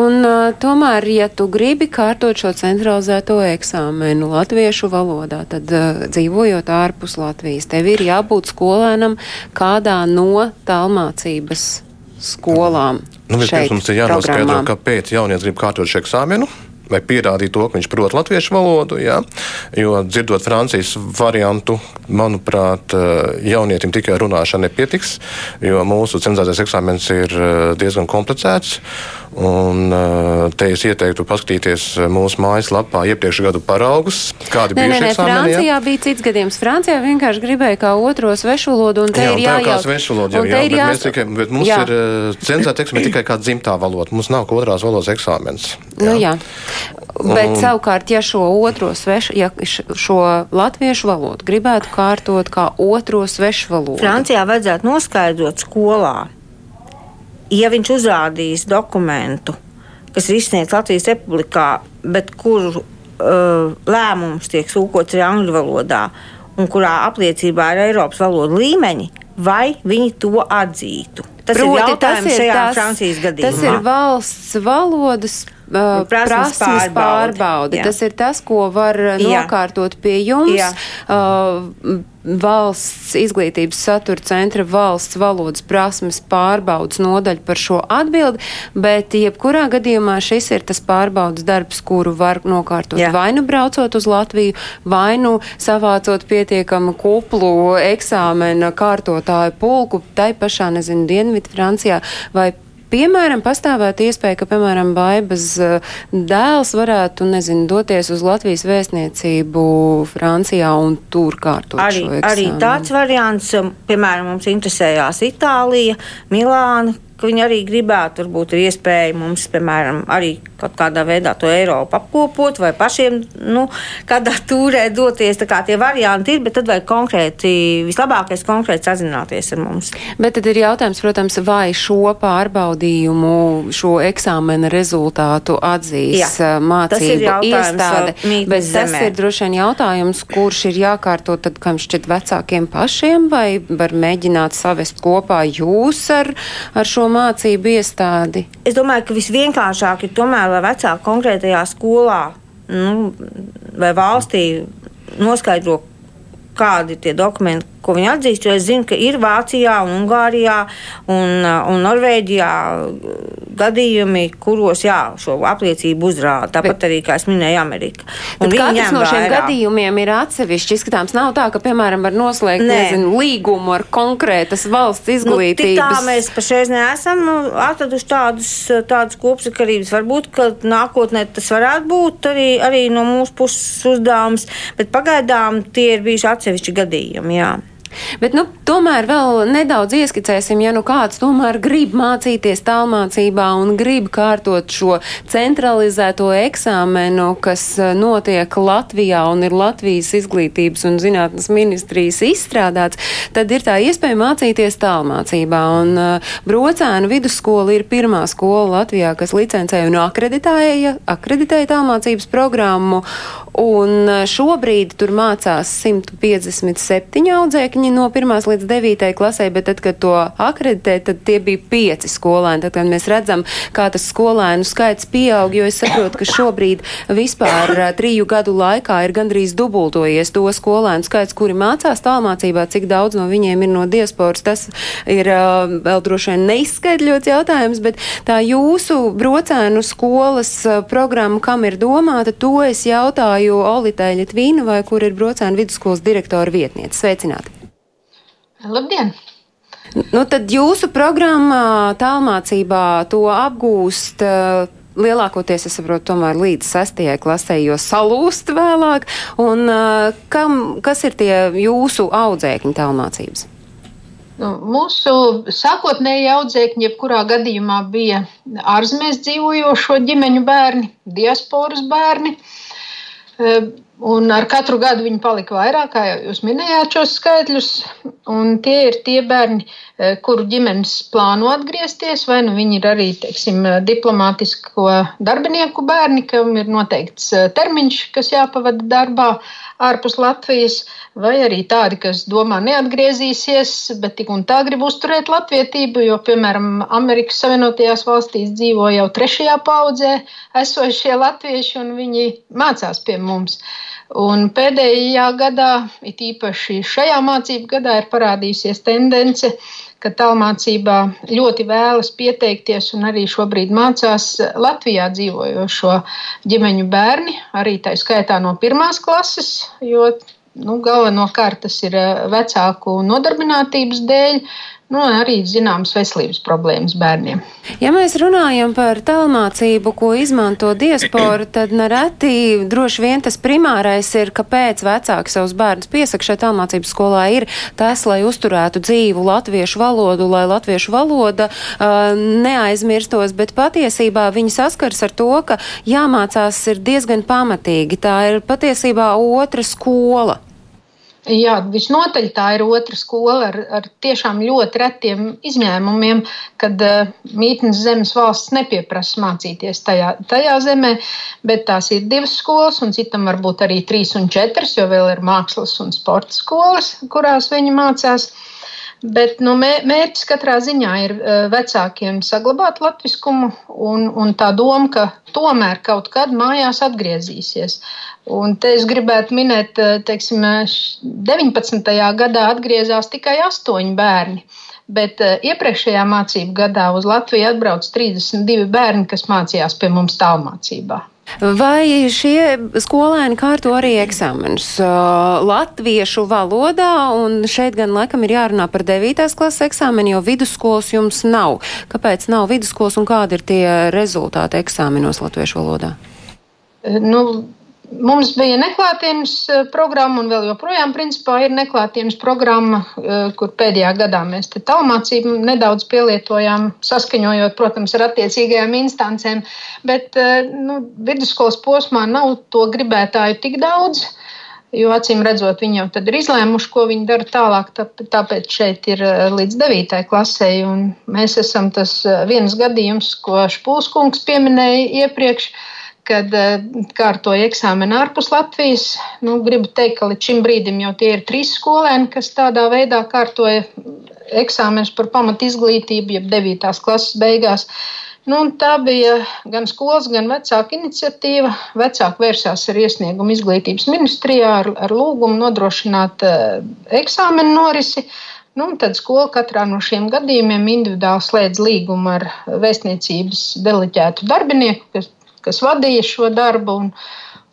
Un, uh, tomēr, ja tu gribi kārtot šo centralizēto eksāmenu latviešu valodā, tad uh, dzīvojot ārpus Latvijas, tev ir jābūt skolēnam kādā no tālmācības skolām. Nu, vispirms mums ir jānoskaidro, kāpēc jaunietis grib kārtot šo eksāmenu vai pierādīt to, ka viņš prot latviešu valodu. Jā. Jo dzirdot Francijas variantu, manuprāt, jaunietim tikai runāšana nepietiks, jo mūsu cenzētais eksāmens ir diezgan komplicēts. Un, uh, te es ieteiktu paskatīties mūsu mājaslapā iepriekšējā gadu paraugus, kādi bija šie eksāmeni. Francijā bija cits gadījums. Francijā vienkārši gribēja kā otro svešu valodu, un te jā, ir jājaut. Svešu valodu, jau, jā, bet, jās... tikai, bet mums jā. ir cenzēta eksāmena tikai kā dzimtā valoda. Mums nav otrās valodas eksāmens. Jā. Nu, jā. Bet un... savukārt, ja šo otro svešu, ja šo latviešu valodu gribētu kārtot kā otro svešu valodu. Francijā vajadzētu noskaidrot skolā ja viņš uzrādīs dokumentu, kas ir izsniegts Latvijas Republikā, bet kuru uh, lēmums tiek sūkots arī angļu valodā, un kurā apliecībā ir Eiropas valoda līmeņi, vai viņi to atzītu. Tas Proti, ir jautājums tas ir šajā tas, Francijas gadījumā. Tas ir valsts valodas Uh, prasmes pārbaude. pārbaude. Tas ir tas, ko var Jā. nokārtot pie jums. Jā. Uh, valsts izglītības satura centra valsts valodas prasmes pārbaudas nodaļa par šo atbildi, bet jebkurā gadījumā šis ir tas pārbaudas darbs, kuru var nokārtot Jā. vai nu braucot uz Latviju, vai nu savācot pietiekamu kuplu eksāmena kārtotāju pulku, tai pašā, nezinu, Dienvidu Francijā vai piemēram, pastāvētu iespēja, ka, piemēram, Baibas eh, dēls varētu, nezinu, doties uz Latvijas vēstniecību Francijā un tur kārtot arī, arī tāds variants, um, piemēram, mums interesējās Itālija, Milāna, ka viņi arī gribētu, varbūt ir iespēja mums, piemēram, arī kaut kādā veidā to Eiropu apkopot vai pašiem nu, kādā turē doties. Tā kā tie varianti ir, bet tad vajag konkrēti, vislabākais konkrēti sazināties ar mums. Bet tad ir jautājums, protams, vai šo pārbaudījumu, šo eksāmena rezultātu atzīs Jā, mācību iestāde. Bet tas ir droši vien jautājums, kurš ir jākārto tad, kam šķiet vecākiem pašiem, vai var mēģināt savest kopā jūs ar, ar šo mācību iestādi? Es domāju, ka visvienkāršāk ir tomēr, lai vecāki konkrētajā skolā nu, vai valstī noskaidro, kādi ir tie dokumenti, ko viņi atzīst. Jo es zinu, ka ir Vācijā, un Ungārijā un, un Norvēģijā gadījumi, kuros jā, šo apliecību uzrāda. Tāpat bet, arī, kā es minēju, Amerika. Katrs no šiem vairāk. gadījumiem ir atsevišķi izskatāms. Nav tā, ka, piemēram, var noslēgt nezinu, līgumu ar konkrētas valsts izglītības. Nu, tā mēs pašreiz neesam nu, atraduši tādus, tādus kopsakarības. Varbūt, ka nākotnē tas varētu būt arī, arī no mūsu puses uzdevums, bet pagaidām tie ir bijuši atsevišķi gadījumi. Jā. Bet, nu, tomēr vēl nedaudz ieskicēsim, ja nu kāds tomēr grib mācīties tālmācībā un grib kārtot šo centralizēto eksāmenu, kas eh, notiek Latvijā un ir Latvijas izglītības un zinātnes ministrijas izstrādāts, tad ir tā iespēja mācīties tālmācībā. Un uh, Brocēnu vidusskola ir pirmā skola Latvijā, kas licencēja un akreditēja, akreditēja tālmācības programmu. Un uh, šobrīd tur mācās 157 audzēkņi viņi no 1 līdz 9 klasē, bet tad, kad to akreditē, tad tie bija pieci skolēni. Tad, kad mēs redzam, kā tas skolēnu skaits pieaug, jo es saprotu, ka šobrīd vispār triju gadu laikā ir gandrīz dubultojies to skolēnu skaits, kuri mācās tālmācībā, cik daudz no viņiem ir no diasporas. Tas ir vēl droši vien neizskaidrots jautājums, bet tā jūsu brocēnu skolas programma, kam ir domāta, to es jautāju Olitai Ļetvīnavai, kur ir brocēnu vidusskolas direktora vietniece. Sveicināti! Labdien! Nu, tad jūsu programmā tālmācībā to apgūst. Lielākoties, es saprotu, tomēr līdz sestajai klasē, jo salūst vēlāk. Un, kam, kas ir tie jūsu audzēkņi tālmācības? Nu, mūsu sākotnēji audzēkņi, jebkurā gadījumā, bija ārzemēs dzīvojošo ģimeņu bērni, diasporas bērni. Un ar katru gadu viņi palika vairāk, kā jūs minējāt šos skaitļus. Tie ir tie bērni, eh, kuru ģimenes plāno atgriezties, vai nu viņi ir arī teiksim, diplomātisko darbinieku bērni, kam ir noteikts eh, termiņš, kas jāpavada darbā ārpus Latvijas, vai arī tādi, kas domā neatgriezīsies, bet tik un tā grib uzturēt latvietību, jo, piemēram, Amerikas Savienotajās valstīs dzīvo jau trešajā paudzē esošie latvieši, un viņi mācās pie mums. Un pēdējā gadā, it īpaši šajā mācību gadā, ir parādījusies tendence, ka tālmācībā ļoti vēlas pieteikties un arī šobrīd mācās Latvijā dzīvojošo ģimeņu bērni, arī tā skaitā no pirmās klases, jo nu, galvenokārt tas ir vecāku nodarbinātības dēļ nu, arī zināmas veselības problēmas bērniem. Ja mēs runājam par tālmācību, ko izmanto diaspora, tad nereti droši vien tas primārais ir, kāpēc vecāki savus bērnus piesaka šai tālmācības skolā, ir tas, lai uzturētu dzīvu latviešu valodu, lai latviešu valoda uh, neaizmirstos, bet patiesībā viņi saskars ar to, ka jāmācās ir diezgan pamatīgi. Tā ir patiesībā otra skola. Jā, visnotaļ tā ir otra skola ar, ar tiešām ļoti retiem izņēmumiem, kad uh, mītnes zemes valsts nepieprasa mācīties tajā, tajā zemē, bet tās ir divas skolas, un citam varbūt arī trīs un četras, jo vēl ir mākslas un sporta skolas, kurās viņi mācās. Bet nu, mērķis katrā ziņā ir vecākiem saglabāt latviskumu un, un tā doma, ka tomēr kaut kad mājās atgriezīsies. Un te es gribētu minēt, teiksim, 19. gadā atgriezās tikai astoņi bērni. Bet iepriekšējā mācību gadā uz Latviju atbrauc 32 bērni, kas mācījās pie mums tālmācībā. Vai šie skolēni kārto arī eksāmenus uh, latviešu valodā, un šeit gan laikam ir jārunā par 9. klases eksāmenu, jo vidusskolas jums nav. Kāpēc nav vidusskolas un kādi ir tie rezultāti eksāmenos latviešu valodā? Nu, Mums bija neklātienes eh, programma, un vēl joprojām principā ir neklātienes programma, eh, kur pēdējā gadā mēs tālmācību nedaudz pielietojām, saskaņojot, protams, ar attiecīgajām instancēm, bet eh, nu, vidusskolas posmā nav to gribētāju tik daudz. Jo acīm redzot, viņi jau ir izlēmuši, ko viņi dara tālāk. Tāpēc šeit ir līdz 9. klasē. Mēs esam tas viens gadījums, ko Špūskungs pieminēja iepriekš. Uh, kad eh, kārtoja eksāmenu ārpus Latvijas. Nu, gribu teikt, ka līdz šim brīdim jau tie ir trīs skolēni, kas tādā veidā kārtoja eksāmenus par pamatu izglītību, jeb 9. klases beigās. Nu, tā bija gan skolas, gan vecāka iniciatīva. Vecāki vērsās ar iesniegumu izglītības ministrijā ar, ar lūgumu nodrošināt uh, eksāmenu norisi. Nu, tad skola katrā no šiem gadījumiem individuāli slēdz līgumu ar vēstniecības deleģētu darbinieku, kas kas vadīja šo darbu. Un,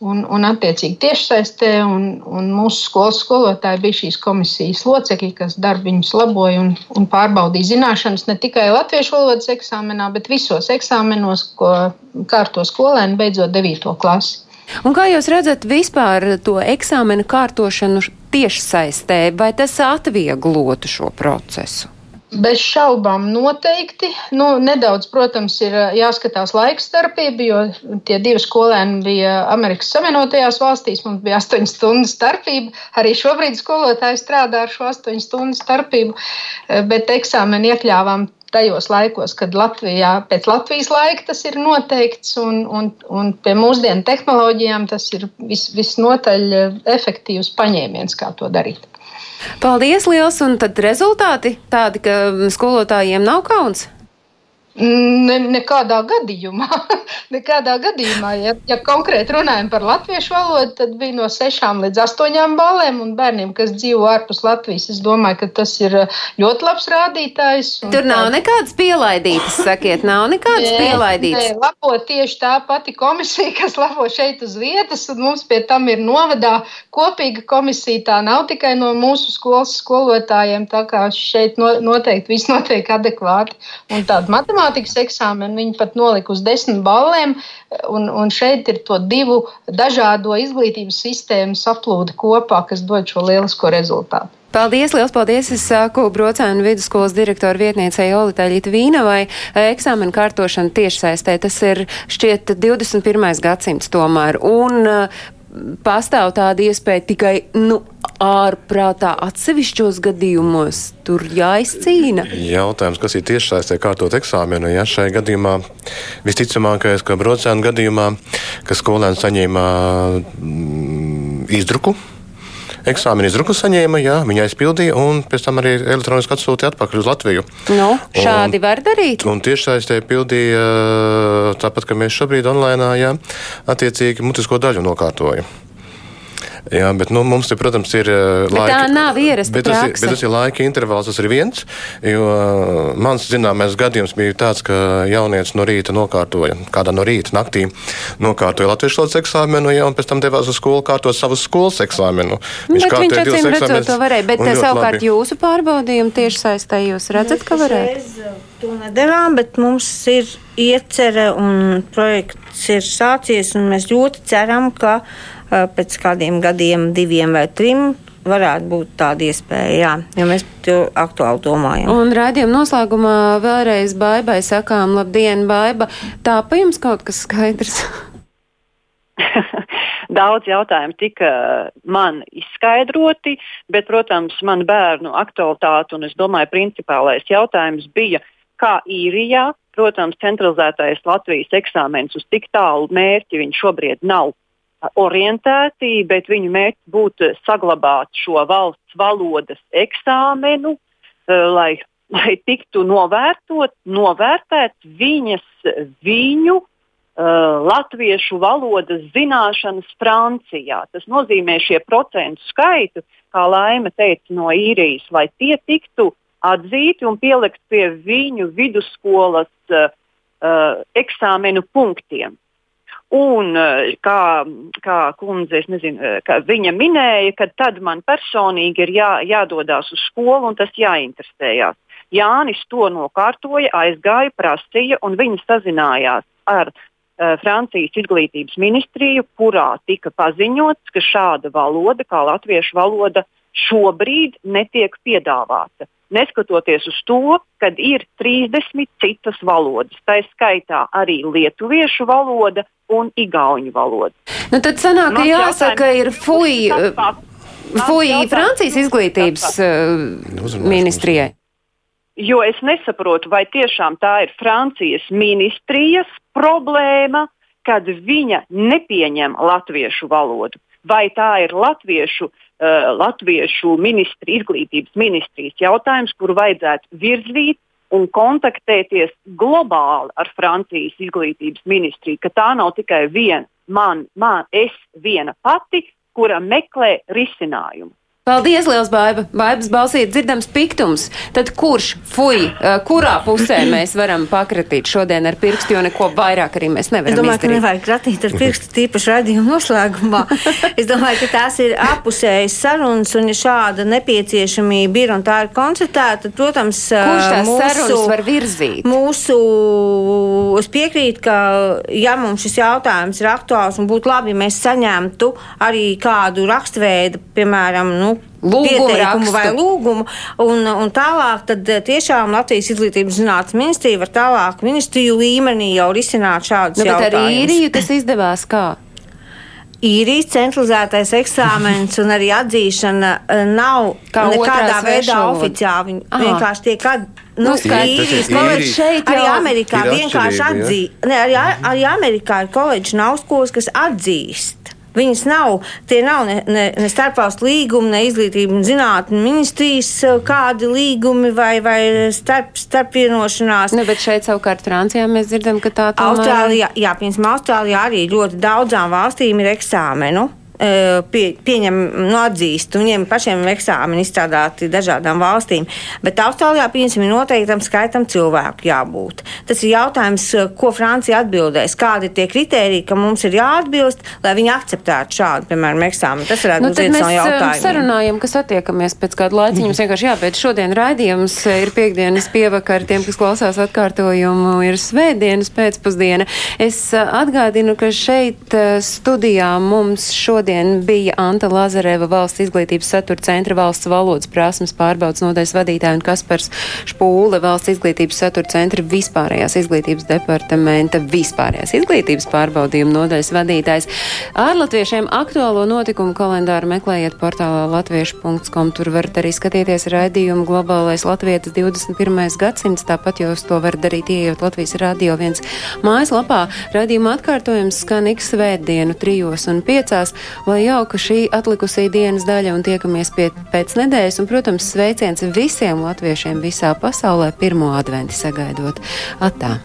un, un attiecīgi tiešsaistē, un, un mūsu skolas skolotāji bija šīs komisijas locekļi, kas darbu viņus laboja un, un pārbaudīja zināšanas ne tikai latviešu valodas eksāmenā, bet visos eksāmenos, ko kārto skolēni beidzot 9. klasi. Un kā jūs redzat vispār to eksāmenu kārtošanu tiešsaistē, vai tas atvieglotu šo procesu? Bez šaubām noteikti. Nu, nedaudz, protams, ir jāskatās laika starpība, jo tie divi skolēni bija Amerikas Savienotajās valstīs. Mums bija 8 stundu starpība. Arī šobrīd skolotāji strādā ar šo 8 stundu starpību, bet eksāmeni iekļāvām tajos laikos, kad Latvijā pēc Latvijas laika tas ir noteikts, un, un, un pie mūsdienu tehnoloģijām tas ir vis, visnotaļ efektīvs paņēmiens, kā to darīt. Paldies liels, un tad rezultāti tādi, ka skolotājiem nav kauns? Ne, nekādā gadījumā. nekādā gadījumā. Ja, ja konkrēti runājam par latviešu valodu, tad bija no 6 līdz 8 balēm. Un bērniem, kas dzīvo ārpus Latvijas, es domāju, ka tas ir ļoti labs rādītājs. Tur nav tā... nekādas pielaidītas, sakiet, nav nekādas nē, pielaidītas. Nē, labo tieši tā pati komisija, kas labo šeit uz vietas, un mums pie tam ir novadā kopīga komisija. Tā nav tikai no mūsu skolas skolotājiem, tā kā šeit noteikti viss notiek adekvāti. Un tāda matemātika matemātikas eksāmenu viņi pat nolika uz desmit ballēm, un, un šeit ir to divu dažādo izglītības sistēmu saplūde kopā, kas dod šo lielisko rezultātu. Paldies, liels paldies! Es saku Brocēnu vidusskolas direktoru vietniecei Olitai Litvīnavai. Eksāmenu kārtošana tiešsaistē, tas ir šķiet 21. gadsimts tomēr. Un, pastāv tāda iespēja tikai, nu, ārprātā atsevišķos gadījumos tur jāizcīna? Jautājums, kas ir tieši saistē kārtot eksāmenu, ja šai gadījumā visticamākais, ka brocēnu gadījumā, ka skolēns saņēma mm, izdruku, eksāmena izruku saņēma, jā, viņa aizpildīja un pēc tam arī elektroniski atsūtīja atpakaļ uz Latviju. Nu, šādi un, var darīt. Un tieši saistē pildīja tāpat, ka mēs šobrīd online, jā, attiecīgi mutisko daļu nokārtojam. Jā, bet nu, mums, te, protams, ir bet laika. Tā nav ierasta bet tas, ir, bet tas ir laika intervāls, tas ir viens. Jo mans zināmais gadījums bija tāds, ka jaunietis no rīta nokārtoja, kādā no rīta naktī nokārtoja latviešu valodas eksāmenu, ja, un pēc tam devās uz skolu kārtot savus skolas eksāmenu. Viņš bet viņš acīm redzot to varēja, bet savukārt labi. jūsu pārbaudījumu tieši saistē jūs redzat, ka varētu? To nedarām, bet mums ir iecerē un projekts ir sācies, un mēs ļoti ceram, ka pēc kādiem gadiem, diviem vai trim, varētu būt tāda iespēja, jā, jo mēs to aktuāli domājam. Un raidījuma noslēgumā vēlreiz baibai sakām, labdien, baiba. Tā pa jums kaut kas skaidrs? Daudz jautājumu tika man izskaidroti, bet, protams, man bērnu aktualitāte un es domāju, principālais jautājums bija, kā īrijā, protams, centralizētais Latvijas eksāmenis uz tik tālu mērķi viņš šobrīd nav orientēti, bet viņu mērķis būtu saglabāt šo valsts valodas eksāmenu, eh, lai, lai tiktu novērtot, novērtēt viņas, viņu uh, latviešu valodas zināšanas Francijā. Tas nozīmē šie procentu skaitu, kā Laima teica no īrijas, lai tie tiktu atzīti un pielikt pie viņu vidusskolas uh, eksāmenu punktiem. Un eh, kā, kā kundze, es nezinu, eh, kā viņa minēja, ka tad man personīgi ir jā, jādodas uz skolu un tas jāinteresējās. Jānis to nokārtoja, aizgāja, prasīja, un viņi sazinājās ar uh, Francijas izglītības ministriju, kurā tika paziņots, ka šāda valoda, kā latviešu valoda, šobrīd netiek piedāvāta neskatoties uz to, ka ir 30 citas valodas, tā skaitā arī lietuviešu valoda un igauņu valoda. Nu, tad sanāk, ka jāsaka, ir fuji, fuji Francijas izglītības uh, ministrijai. Jo es nesaprotu, vai tiešām tā ir Francijas ministrijas problēma, kad viņa nepieņem latviešu valodu, vai tā ir latviešu uh, latviešu ministri, izglītības ministrijas jautājums, kuru vajadzētu virzīt un kontaktēties globāli ar Francijas izglītības ministriju, ka tā nav tikai viena man, man, es viena pati, kura meklē risinājumu. Paldies, liels baiba! Baibas balsī ir dzirdams piktums. Tad kurš, fuj, kurā pusē mēs varam pakratīt šodien ar pirkstu, jo neko vairāk arī mēs nevaram? Es domāju, izdarīt. ka nevajag kratīt ar pirkstu tīpaši radījuma noslēgumā. es domāju, ka tās ir apusējas sarunas un ja šāda nepieciešamība ir un tā ir koncentrēta, tad, protams, kurš tās mūsu, sarunas var virzīt? Mūsu, es piekrītu, ka ja mums šis jautājums ir aktuāls un būtu labi, ja mēs saņemtu arī kādu rakstveidu, piemēram, nu, pieteikumu vai lūgumu. Un, un tālāk tad eh, tiešām Latvijas izglītības zinātnes ministrija var tālāk ministriju līmenī jau risināt šādus nu, jautājumus. Bet ar īriju tas izdevās kā? īrijas centralizētais eksāmenis un arī atzīšana eh, nav Kā nekādā veidā oficiāli. Viņi vienkārši tiek atzīti. Nu, nu īrijas koledžas šeit arī Amerikā vienkārši atzīst. Arī, arī Amerikā ir koledžas un augstskolas, kas atzīst Viņas nav, tie nav ne, ne, ne starpvalstu līgumi, ne izglītība un zinātņu ministrijas eh, kādi līgumi vai, vai starp, starp vienošanās. Ne, bet šeit savukārt Francijā mēs dzirdam, ka tā tomēr... Austrālijā, jā, piemēram, Austrālijā arī ļoti daudzām valstīm ir eksāmenu pie, pieņem, nu, atzīst, viņiem pašiem eksāmeni izstrādāti dažādām valstīm. Bet Austrālijā, piemēram, ir noteiktam skaitam cilvēku jābūt. Tas ir jautājums, ko Francija atbildēs, kādi ir tie kriteriji, ka mums ir jāatbilst, lai viņi akceptētu šādu, piemēram, eksāmenu. Tas varētu nu, būt viens no jautājumiem. Sarunājam, kas attiekamies pēc kāda laiciņa. Mums vienkārši jāpēc šodien raidījums ir piekdienas pievakar tiem, kas klausās atkārtojumu, ir svētdienas pēcpusdiena. Es atgādinu, ka šeit studijā mums šodien Šodien bija Anta Lazareva valsts izglītības satura centra valsts valodas prasmes pārbaudas nodaļas vadītāja un Kaspars Špūle valsts izglītības satura centra vispārējās izglītības departamenta vispārējās izglītības pārbaudījuma nodaļas vadītājs. Ārlatviešiem aktuālo notikumu kalendāru meklējiet portālā latviešu.com. Tur varat arī skatīties raidījumu globālais latvietas 21. gadsimts. Tāpat jūs to varat darīt, ieejot Latvijas radio viens mājaslapā. Raidījuma atkārtojums skan ik svētdienu trijos un piecās, lai jauka šī atlikusī dienas daļa un tiekamies pie, pēc nedēļas. Un, protams, sveiciens visiem latviešiem visā pasaulē pirmo adventi sagaidot. Atā!